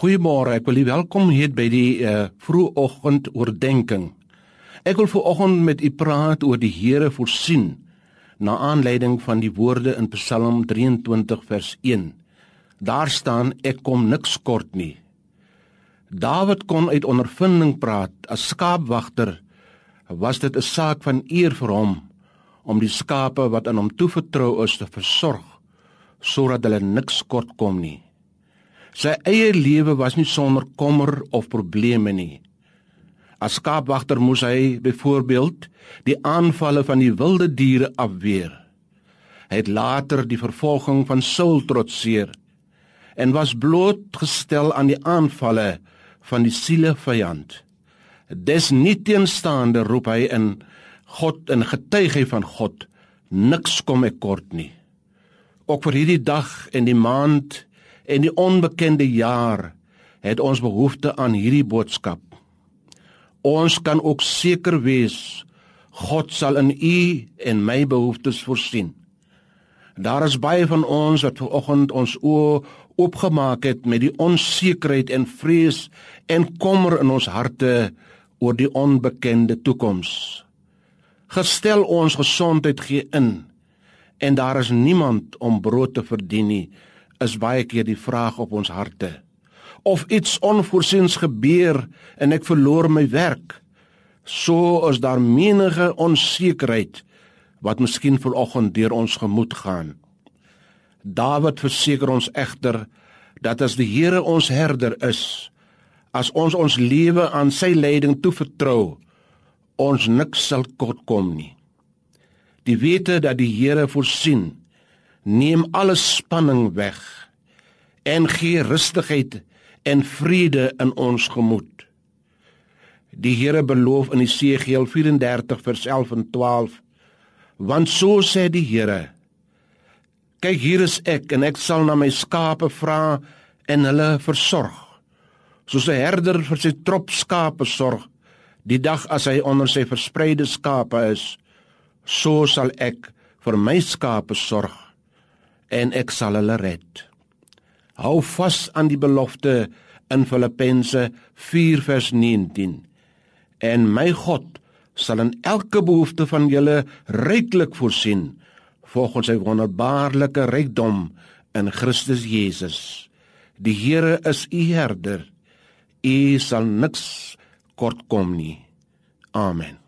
Goeiemôre, ek wil u welkom heet by die uh, vroegoggend oordeenking. Ek wil vooroggend met u praat oor die Here voorsien na aanleiding van die woorde in Psalm 23 vers 1. Daar staan ek kom niks kort nie. Dawid kon uit ondervinding praat as skaapwagter. Was dit 'n saak van eer vir hom om die skape wat aan hom toevertrou is te versorg sodat hulle niks kort kom nie. Sy eie lewe was nie sonder kommer of probleme nie. As skaapwagter moes hy byvoorbeeld die aanvalle van die wilde diere afweer. Hy het later die vervolging van Saul trotseer en was blootgestel aan die aanvalle van die siele vyand. Desnieteenstaande roep hy in God en getuig hy van God, niks kom ek kort nie. Ook vir hierdie dag en die maand en die onbekende jaar het ons behoefte aan hierdie boodskap. Ons kan ook seker wees God sal in u en my behoeftes voorsien. Daar is baie van ons wat vanoggend ons oë oopgemaak het met die onsekerheid en vrees en kommer in ons harte oor die onbekende toekoms. Gestel ons gesondheid gee in en daar is niemand om brood te verdien nie is baie keer die vraag op ons harte. Of iets onvoorsiens gebeur en ek verloor my werk, so is daar menige onsekerheid wat miskien vanoggend deur ons gemoed gaan. Dawid verseker ons egter dat as die Here ons herder is, as ons ons lewe aan sy leiding toevertrou, ons niks sal kort kom nie. Die wete dat die Here voorsien neem alle spanning weg en gee rustigheid en vrede in ons gemoed. Die Here beloof in Jesegiel 34 vers 11 en 12: Want so sê die Here: Kyk hier is ek en ek sal na my skape vra en hulle versorg. Soos 'n herder vir sy trop skape sorg, die dag as hy onder sy verspreide skape is, so sal ek vir my skape sorg en ek sal hulle red. Hou vas aan die belofte in Filippense 4 vers 19. En my God sal in elke behoefte van julle ryklik voorsien volgens sy wonderbaarlike rykdom in Christus Jesus. Die Here is u herder. U sal niks kort kom nie. Amen.